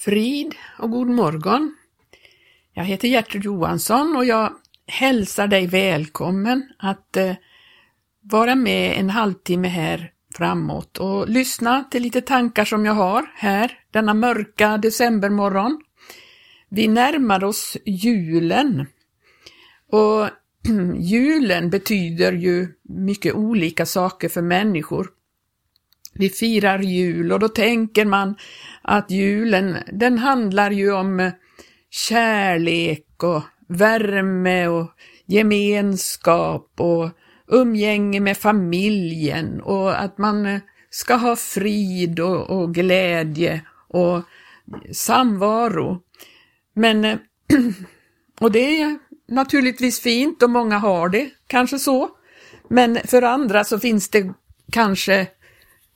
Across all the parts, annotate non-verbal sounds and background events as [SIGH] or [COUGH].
Frid och god morgon. Jag heter Gertrud Johansson och jag hälsar dig välkommen att eh, vara med en halvtimme här framåt och lyssna till lite tankar som jag har här denna mörka decembermorgon. Vi närmar oss julen och [CLEARS THROAT] julen betyder ju mycket olika saker för människor. Vi firar jul och då tänker man att julen, den handlar ju om eh, kärlek och värme och gemenskap och umgänge med familjen och att man eh, ska ha frid och, och glädje och samvaro. Men, eh, [CLEARS THROAT] och det är naturligtvis fint och många har det kanske så. Men för andra så finns det kanske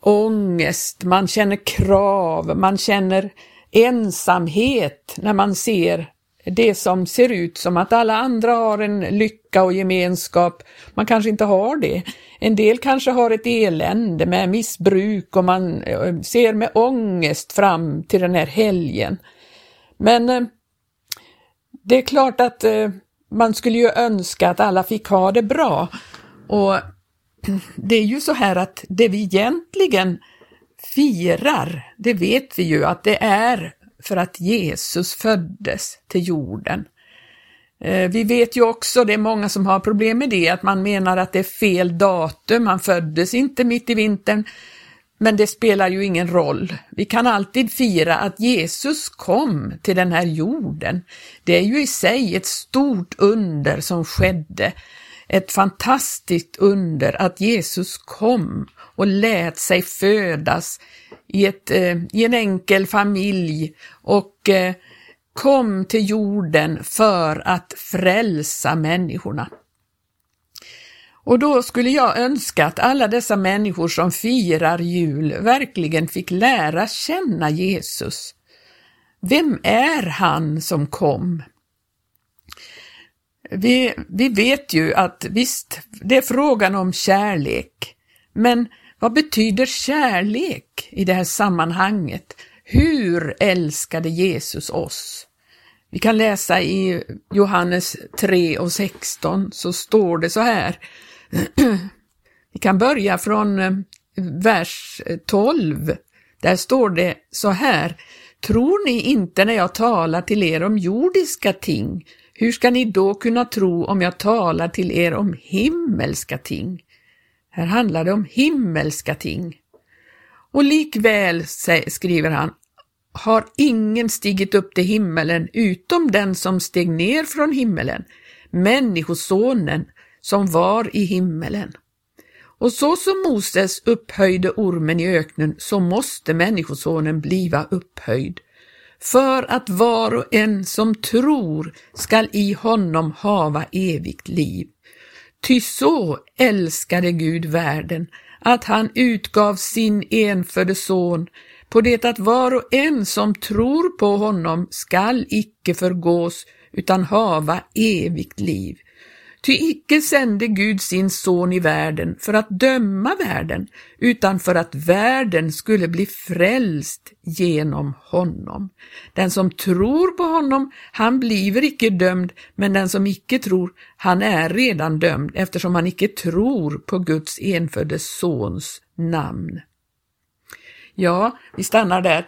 ångest, man känner krav, man känner ensamhet när man ser det som ser ut som att alla andra har en lycka och gemenskap. Man kanske inte har det. En del kanske har ett elände med missbruk och man eh, ser med ångest fram till den här helgen. Men eh, det är klart att eh, man skulle ju önska att alla fick ha det bra. Och det är ju så här att det vi egentligen firar, det vet vi ju att det är för att Jesus föddes till jorden. Eh, vi vet ju också, det är många som har problem med det, att man menar att det är fel datum, man föddes inte mitt i vintern, men det spelar ju ingen roll. Vi kan alltid fira att Jesus kom till den här jorden. Det är ju i sig ett stort under som skedde ett fantastiskt under att Jesus kom och lät sig födas i, ett, eh, i en enkel familj och eh, kom till jorden för att frälsa människorna. Och då skulle jag önska att alla dessa människor som firar jul verkligen fick lära känna Jesus. Vem är han som kom? Vi, vi vet ju att visst, det är frågan om kärlek, men vad betyder kärlek i det här sammanhanget? Hur älskade Jesus oss? Vi kan läsa i Johannes 3 och 16 så står det så här. [CLEARS THROAT] Vi kan börja från eh, vers 12. Där står det så här. Tror ni inte när jag talar till er om jordiska ting? Hur ska ni då kunna tro om jag talar till er om himmelska ting? Här handlar det om himmelska ting. Och likväl, skriver han, har ingen stigit upp till himmelen utom den som steg ner från himmelen, Människosonen som var i himmelen. Och så som Moses upphöjde ormen i öknen, så måste Människosonen bliva upphöjd, för att var och en som tror skall i honom hava evigt liv. Ty så älskade Gud världen, att han utgav sin enfödde son, på det att var och en som tror på honom skall icke förgås, utan hava evigt liv. Ty icke sände Gud sin son i världen för att döma världen, utan för att världen skulle bli frälst genom honom. Den som tror på honom, han bliver icke dömd, men den som icke tror, han är redan dömd eftersom han icke tror på Guds enfödde sons namn. Ja, vi stannar där.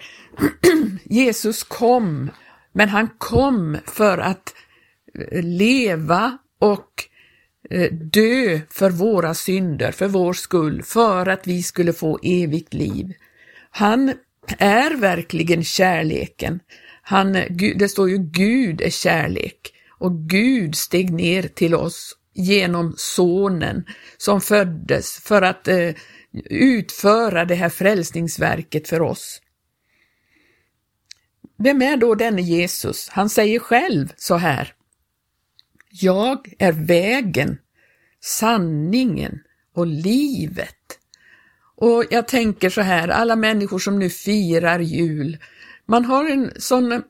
[CLEARS THROAT] Jesus kom, men han kom för att leva och eh, dö för våra synder, för vår skull, för att vi skulle få evigt liv. Han är verkligen kärleken. Han, det står ju Gud är kärlek och Gud steg ner till oss genom sonen som föddes för att eh, utföra det här frälsningsverket för oss. Vem är då denne Jesus? Han säger själv så här. Jag är vägen, sanningen och livet. Och jag tänker så här, alla människor som nu firar jul, man har en sån,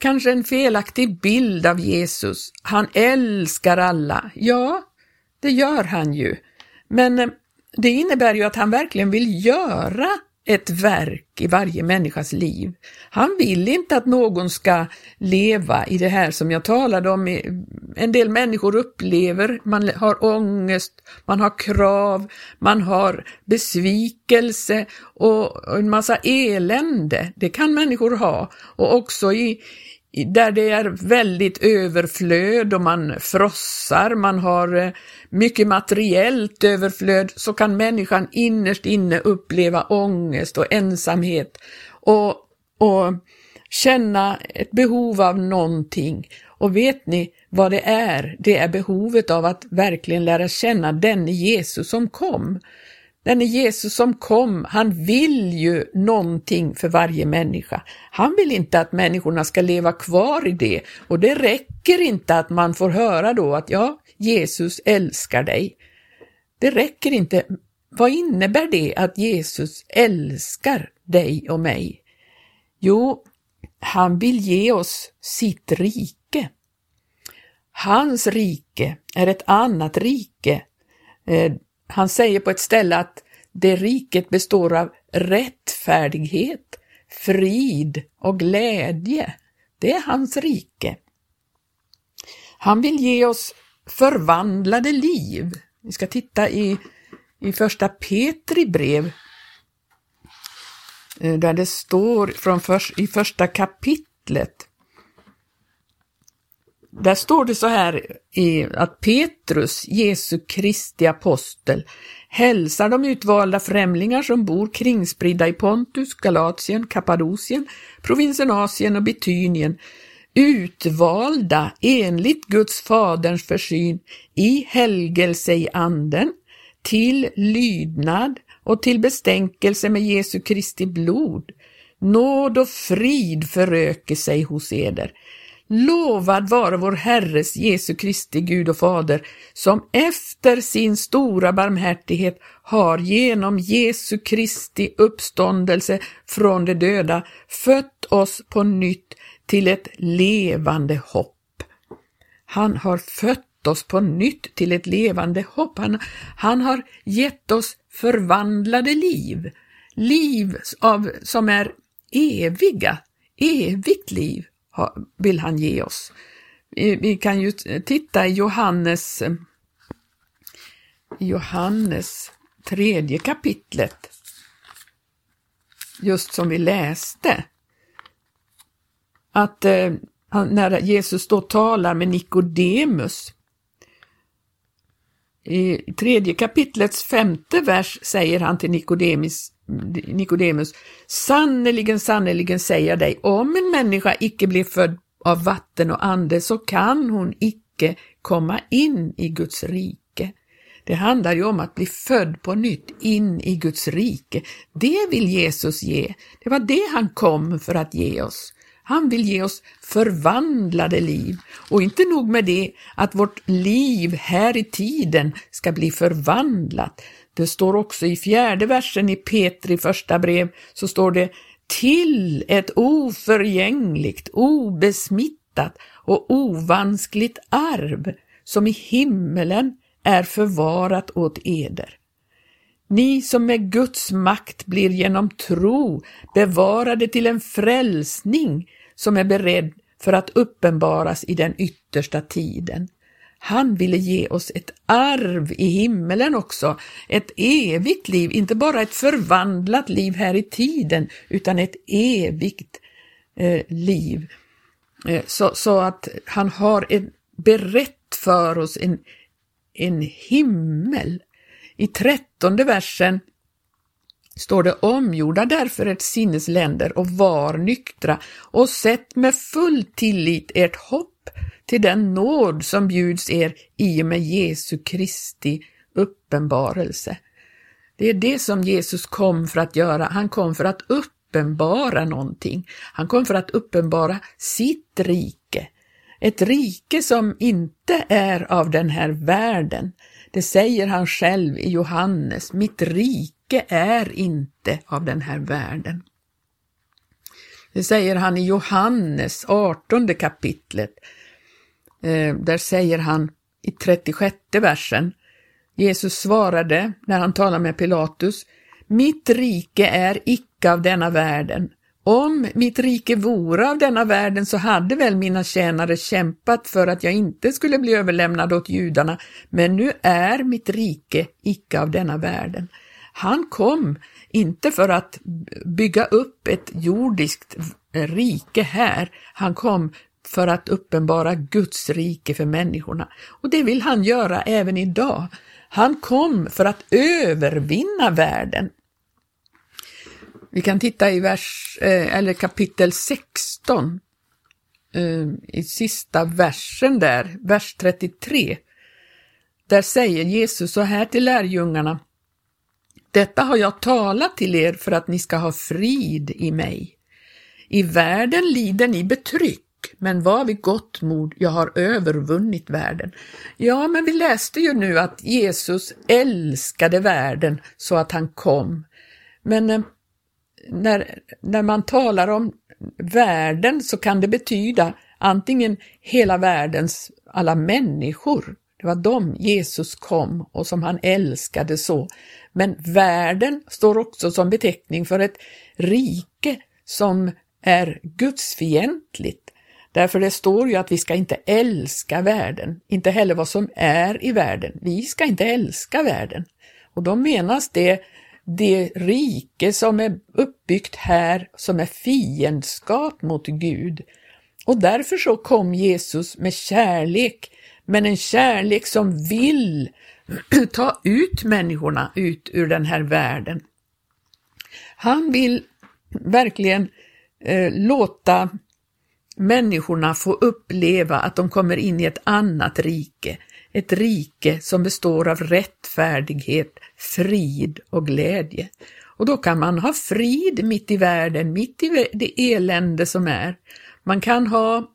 kanske en felaktig bild av Jesus. Han älskar alla. Ja, det gör han ju. Men eh, det innebär ju att han verkligen vill göra ett verk i varje människas liv. Han vill inte att någon ska leva i det här som jag talade om. En del människor upplever, man har ångest, man har krav, man har besvikelse och en massa elände. Det kan människor ha och också i, där det är väldigt överflöd och man frossar, man har eh, mycket materiellt överflöd, så kan människan innerst inne uppleva ångest och ensamhet och, och känna ett behov av någonting. Och vet ni vad det är? Det är behovet av att verkligen lära känna den Jesus som kom. Den Jesus som kom, han vill ju någonting för varje människa. Han vill inte att människorna ska leva kvar i det och det räcker inte att man får höra då att ja, Jesus älskar dig. Det räcker inte. Vad innebär det att Jesus älskar dig och mig? Jo, han vill ge oss sitt rike. Hans rike är ett annat rike eh, han säger på ett ställe att det riket består av rättfärdighet, frid och glädje. Det är hans rike. Han vill ge oss förvandlade liv. Vi ska titta i, i första Petri brev eh, där det står från för, i första kapitlet där står det så här att Petrus, Jesu Kristi apostel, hälsar de utvalda främlingar som bor kringspridda i Pontus, Galatien, Kappadokien, provinsen Asien och Bitynien, utvalda enligt Guds faderns försyn i helgelse i anden, till lydnad och till bestänkelse med Jesu Kristi blod. Nåd och frid föröker sig hos eder Lovad vare vår Herres Jesu Kristi Gud och Fader, som efter sin stora barmhärtighet har genom Jesu Kristi uppståndelse från de döda fött oss på nytt till ett levande hopp. Han har fött oss på nytt till ett levande hopp. Han, han har gett oss förvandlade liv, liv av, som är eviga, evigt liv vill han ge oss. Vi kan ju titta i Johannes, Johannes tredje kapitlet, just som vi läste, att eh, när Jesus då talar med Nikodemus, i tredje kapitlets femte vers säger han till Nikodemus, Nikodemus, sannerligen, sannerligen säger jag dig, om en människa icke blir född av vatten och ande så kan hon icke komma in i Guds rike. Det handlar ju om att bli född på nytt in i Guds rike. Det vill Jesus ge. Det var det han kom för att ge oss. Han vill ge oss förvandlade liv och inte nog med det att vårt liv här i tiden ska bli förvandlat det står också i fjärde versen i Petri första brev, så står det till ett oförgängligt, obesmittat och ovanskligt arv som i himmelen är förvarat åt eder. Ni som med Guds makt blir genom tro bevarade till en frälsning som är beredd för att uppenbaras i den yttersta tiden. Han ville ge oss ett arv i himmelen också, ett evigt liv, inte bara ett förvandlat liv här i tiden, utan ett evigt eh, liv. Eh, så, så, att han har en, berett för oss en, en himmel. I trettonde versen står det omgjorda därför ert sinnes länder och var nyktra och sätt med full tillit ert hopp till den nåd som bjuds er i och med Jesu Kristi uppenbarelse. Det är det som Jesus kom för att göra. Han kom för att uppenbara någonting. Han kom för att uppenbara sitt rike. Ett rike som inte är av den här världen. Det säger han själv i Johannes. Mitt rike är inte av den här världen. Det säger han i Johannes 18 kapitlet. Eh, där säger han i 36 versen, Jesus svarade när han talar med Pilatus, Mitt rike är icke av denna världen. Om mitt rike vore av denna världen så hade väl mina tjänare kämpat för att jag inte skulle bli överlämnad åt judarna, men nu är mitt rike icke av denna världen. Han kom inte för att bygga upp ett jordiskt rike här, han kom för att uppenbara Guds rike för människorna. Och det vill han göra även idag. Han kom för att övervinna världen. Vi kan titta i vers, eh, eller kapitel 16, eh, i sista versen där, vers 33. Där säger Jesus så här till lärjungarna. Detta har jag talat till er för att ni ska ha frid i mig. I världen lider ni betryck, men var vid gott mod, jag har övervunnit världen. Ja, men vi läste ju nu att Jesus älskade världen så att han kom. Men eh, när, när man talar om världen så kan det betyda antingen hela världens alla människor, det var dem Jesus kom och som han älskade så. Men världen står också som beteckning för ett rike som är gudsfientligt. Därför det står ju att vi ska inte älska världen, inte heller vad som är i världen. Vi ska inte älska världen. Och då menas det det rike som är uppbyggt här som är fiendskap mot Gud. Och därför så kom Jesus med kärlek, men en kärlek som vill [CLEARS THROAT] ta ut människorna ut ur den här världen. Han vill verkligen eh, låta människorna få uppleva att de kommer in i ett annat rike, ett rike som består av rättfärdighet, frid och glädje. Och då kan man ha frid mitt i världen, mitt i det elände som är. Man kan ha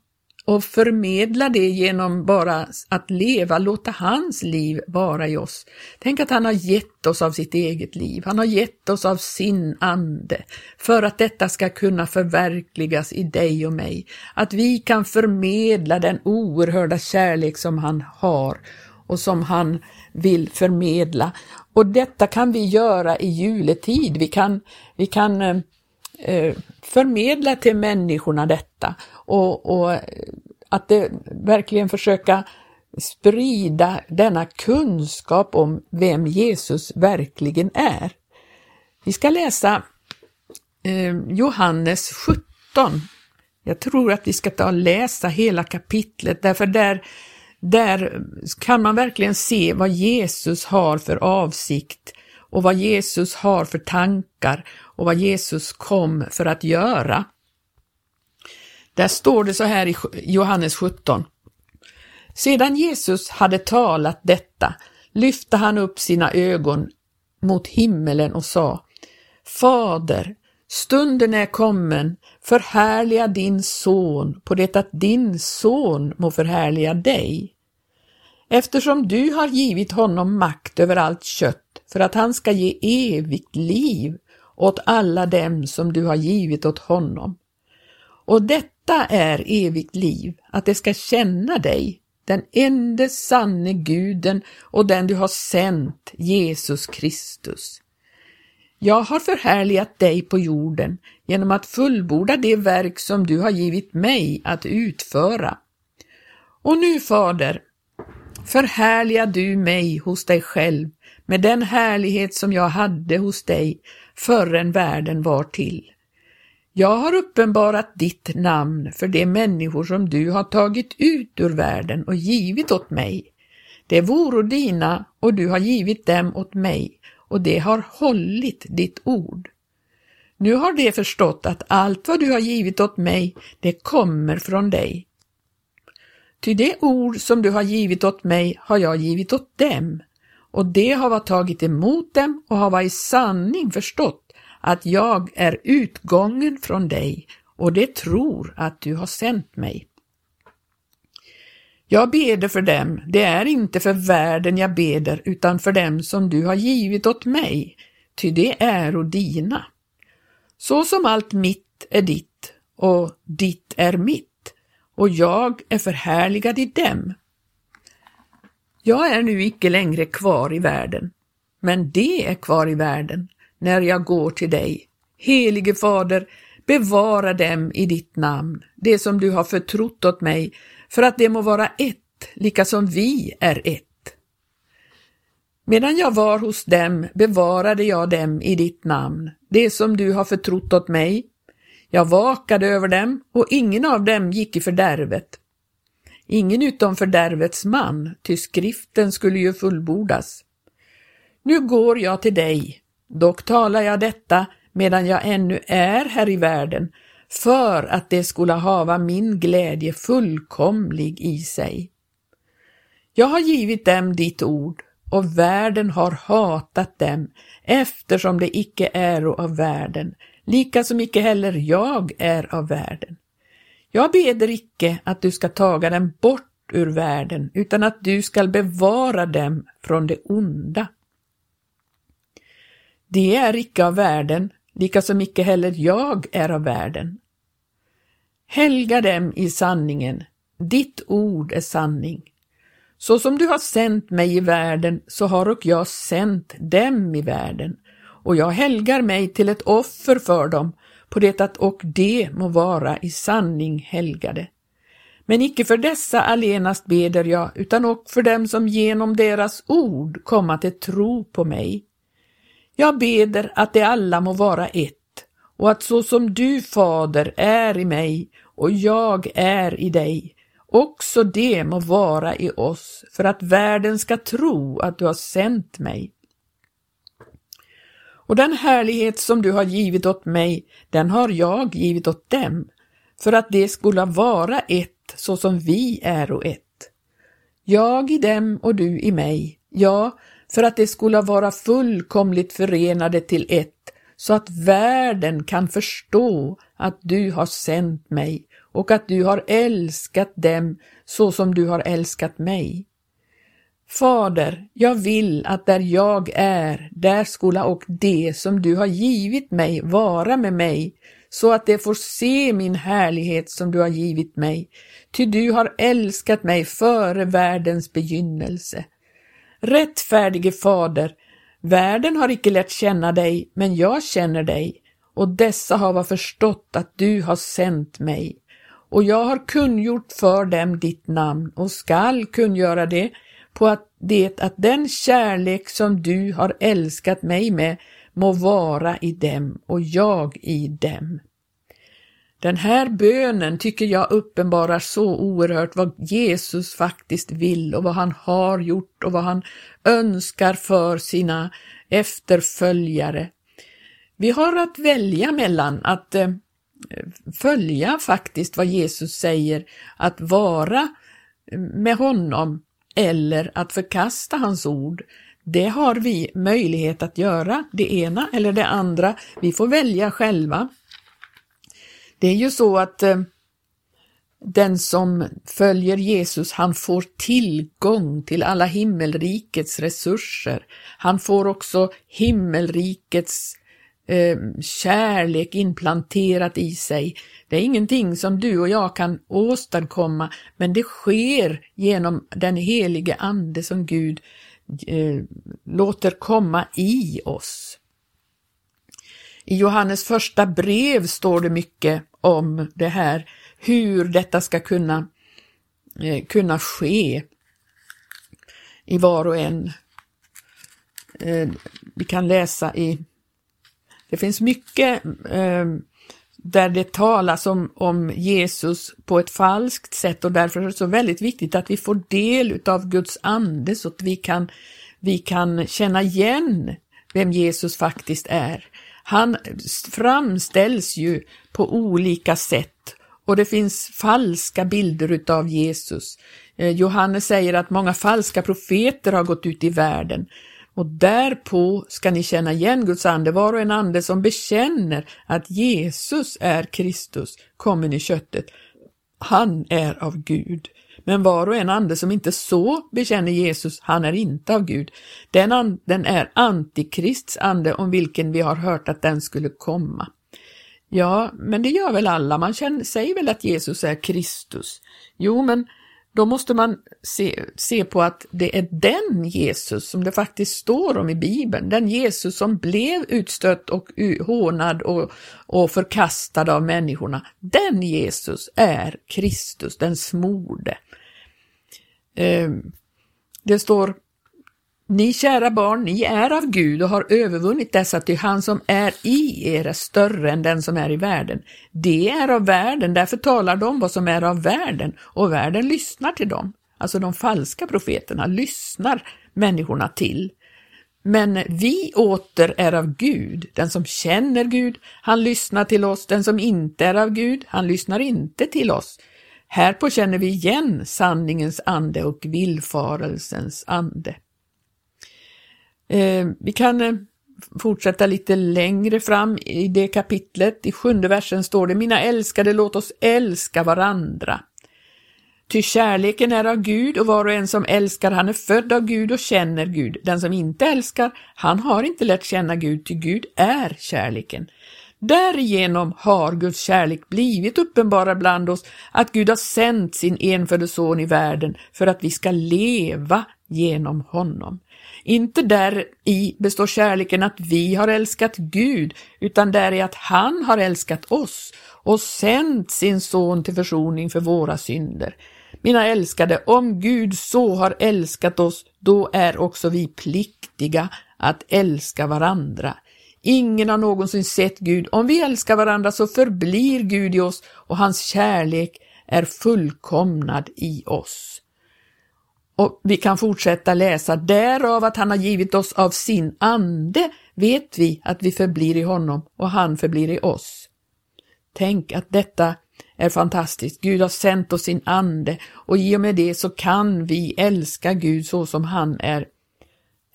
och förmedla det genom bara att leva, låta hans liv vara i oss. Tänk att han har gett oss av sitt eget liv, han har gett oss av sin ande för att detta ska kunna förverkligas i dig och mig. Att vi kan förmedla den oerhörda kärlek som han har och som han vill förmedla. Och detta kan vi göra i juletid. Vi kan, vi kan eh, Eh, förmedla till människorna detta och, och att det, verkligen försöka sprida denna kunskap om vem Jesus verkligen är. Vi ska läsa eh, Johannes 17. Jag tror att vi ska ta och läsa hela kapitlet därför där, där kan man verkligen se vad Jesus har för avsikt och vad Jesus har för tankar och vad Jesus kom för att göra. Där står det så här i Johannes 17. Sedan Jesus hade talat detta lyfte han upp sina ögon mot himmelen och sa Fader, stunden är kommen, förhärliga din son på det att din son må förhärliga dig. Eftersom du har givit honom makt över allt kött för att han ska ge evigt liv åt alla dem som du har givit åt honom. Och detta är evigt liv, att det ska känna dig, den enda sanne guden och den du har sänt, Jesus Kristus. Jag har förhärligat dig på jorden genom att fullborda det verk som du har givit mig att utföra. Och nu, Fader, förhärliga du mig hos dig själv med den härlighet som jag hade hos dig förrän världen var till. Jag har uppenbarat ditt namn för de människor som du har tagit ut ur världen och givit åt mig. Det voro dina och du har givit dem åt mig och det har hållit ditt ord. Nu har de förstått att allt vad du har givit åt mig, det kommer från dig. Ty det ord som du har givit åt mig har jag givit åt dem, och det har varit tagit emot dem och har varit i sanning förstått att jag är utgången från dig och det tror att du har sänt mig. Jag beder för dem, det är inte för världen jag beder utan för dem som du har givit åt mig, ty det är och dina. Så som allt mitt är ditt och ditt är mitt, och jag är förhärligad i dem. Jag är nu icke längre kvar i världen, men det är kvar i världen, när jag går till dig. Helige Fader, bevara dem i ditt namn, det som du har förtrott åt mig, för att det må vara ett, lika som vi är ett. Medan jag var hos dem bevarade jag dem i ditt namn, det som du har förtrott åt mig. Jag vakade över dem och ingen av dem gick i fördärvet. Ingen utom fördärvets man, ty skriften skulle ju fullbordas. Nu går jag till dig, dock talar jag detta medan jag ännu är här i världen, för att det skulle hava min glädje fullkomlig i sig. Jag har givit dem ditt ord, och världen har hatat dem, eftersom de icke är av världen, lika som icke heller jag är av världen. Jag beder icke att du ska taga dem bort ur världen, utan att du skall bevara dem från det onda. De är icke av världen, lika som icke heller jag är av världen. Helga dem i sanningen, ditt ord är sanning. Så som du har sänt mig i världen, så har och jag sänt dem i världen, och jag helgar mig till ett offer för dem, på det att och de må vara i sanning helgade. Men icke för dessa allenast beder jag, utan och för dem som genom deras ord komma till tro på mig. Jag beder att de alla må vara ett, och att så som du, Fader, är i mig och jag är i dig, också det må vara i oss, för att världen ska tro att du har sänt mig. Och den härlighet som du har givit åt mig, den har jag givit åt dem, för att det skulle vara ett så som vi är och ett. Jag i dem och du i mig, ja, för att det skulle vara fullkomligt förenade till ett, så att världen kan förstå att du har sänt mig och att du har älskat dem så som du har älskat mig. Fader, jag vill att där jag är, där skola och det som du har givit mig vara med mig, så att de får se min härlighet som du har givit mig, ty du har älskat mig före världens begynnelse. Rättfärdige Fader, världen har icke lärt känna dig, men jag känner dig, och dessa har förstått att du har sänt mig. Och jag har kungjort för dem ditt namn och skall kungöra det på att det att den kärlek som du har älskat mig med må vara i dem och jag i dem. Den här bönen tycker jag uppenbarar så oerhört vad Jesus faktiskt vill och vad han har gjort och vad han önskar för sina efterföljare. Vi har att välja mellan att eh, följa faktiskt vad Jesus säger, att vara eh, med honom eller att förkasta hans ord. Det har vi möjlighet att göra, det ena eller det andra. Vi får välja själva. Det är ju så att eh, den som följer Jesus, han får tillgång till alla himmelrikets resurser. Han får också himmelrikets eh, kärlek implanterat i sig. Det är ingenting som du och jag kan åstadkomma, men det sker genom den helige Ande som Gud eh, låter komma i oss. I Johannes första brev står det mycket om det här, hur detta ska kunna, eh, kunna ske i var och en. Eh, vi kan läsa i, det finns mycket eh, där det talas om, om Jesus på ett falskt sätt och därför är det så väldigt viktigt att vi får del av Guds ande så att vi kan, vi kan känna igen vem Jesus faktiskt är. Han framställs ju på olika sätt och det finns falska bilder utav Jesus. Eh, Johannes säger att många falska profeter har gått ut i världen och därpå ska ni känna igen Guds ande, var och en ande som bekänner att Jesus är Kristus, kommen i köttet. Han är av Gud. Men var och en ande som inte så bekänner Jesus, han är inte av Gud. Den anden är antikrists ande om vilken vi har hört att den skulle komma. Ja, men det gör väl alla, man känner, säger väl att Jesus är Kristus. Jo, men då måste man se, se på att det är den Jesus som det faktiskt står om i Bibeln, den Jesus som blev utstött och hånad och, och förkastad av människorna. Den Jesus är Kristus, den smorde. Eh, det står ni kära barn, ni är av Gud och har övervunnit dessa, ty han som är i er är större än den som är i världen. Det är av världen, därför talar de vad som är av världen, och världen lyssnar till dem. Alltså de falska profeterna lyssnar människorna till. Men vi åter är av Gud, den som känner Gud, han lyssnar till oss, den som inte är av Gud, han lyssnar inte till oss. Härpå känner vi igen sanningens ande och villfarelsens ande. Eh, vi kan eh, fortsätta lite längre fram i det kapitlet. I sjunde versen står det Mina älskade, låt oss älska varandra. Ty kärleken är av Gud och var och en som älskar han är född av Gud och känner Gud. Den som inte älskar, han har inte lärt känna Gud, ty Gud är kärleken. Därigenom har Guds kärlek blivit uppenbara bland oss, att Gud har sänt sin enfödde son i världen för att vi ska leva genom honom. Inte där i består kärleken att vi har älskat Gud, utan där i att han har älskat oss och sänt sin son till försoning för våra synder. Mina älskade, om Gud så har älskat oss, då är också vi pliktiga att älska varandra. Ingen har någonsin sett Gud. Om vi älskar varandra så förblir Gud i oss och hans kärlek är fullkomnad i oss. Och vi kan fortsätta läsa, därav att han har givit oss av sin ande vet vi att vi förblir i honom och han förblir i oss. Tänk att detta är fantastiskt. Gud har sänt oss sin ande och i och med det så kan vi älska Gud så som han är,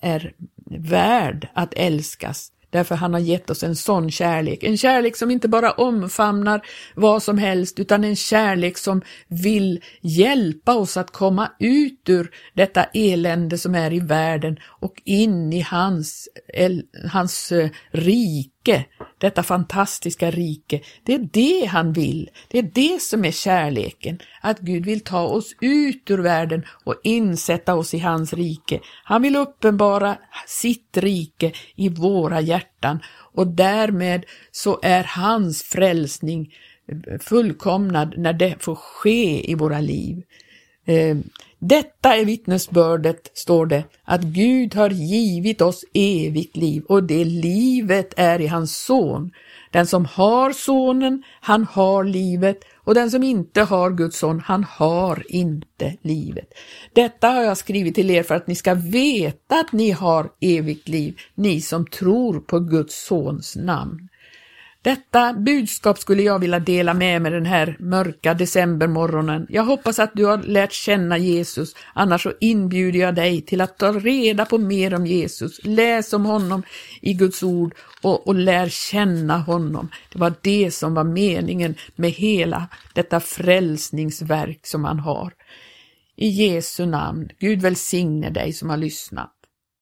är värd att älskas därför han har gett oss en sån kärlek. En kärlek som inte bara omfamnar vad som helst utan en kärlek som vill hjälpa oss att komma ut ur detta elände som är i världen och in i hans, hans eh, rike rike, detta fantastiska rike. Det är det han vill. Det är det som är kärleken. Att Gud vill ta oss ut ur världen och insätta oss i hans rike. Han vill uppenbara sitt rike i våra hjärtan och därmed så är hans frälsning fullkomnad när det får ske i våra liv. Ehm, detta är vittnesbördet, står det, att Gud har givit oss evigt liv och det livet är i hans son. Den som har sonen, han har livet och den som inte har Guds son, han har inte livet. Detta har jag skrivit till er för att ni ska veta att ni har evigt liv, ni som tror på Guds sons namn. Detta budskap skulle jag vilja dela med mig den här mörka decembermorgonen. Jag hoppas att du har lärt känna Jesus, annars så inbjuder jag dig till att ta reda på mer om Jesus. Läs om honom i Guds ord och, och lär känna honom. Det var det som var meningen med hela detta frälsningsverk som han har. I Jesu namn, Gud välsigne dig som har lyssnat.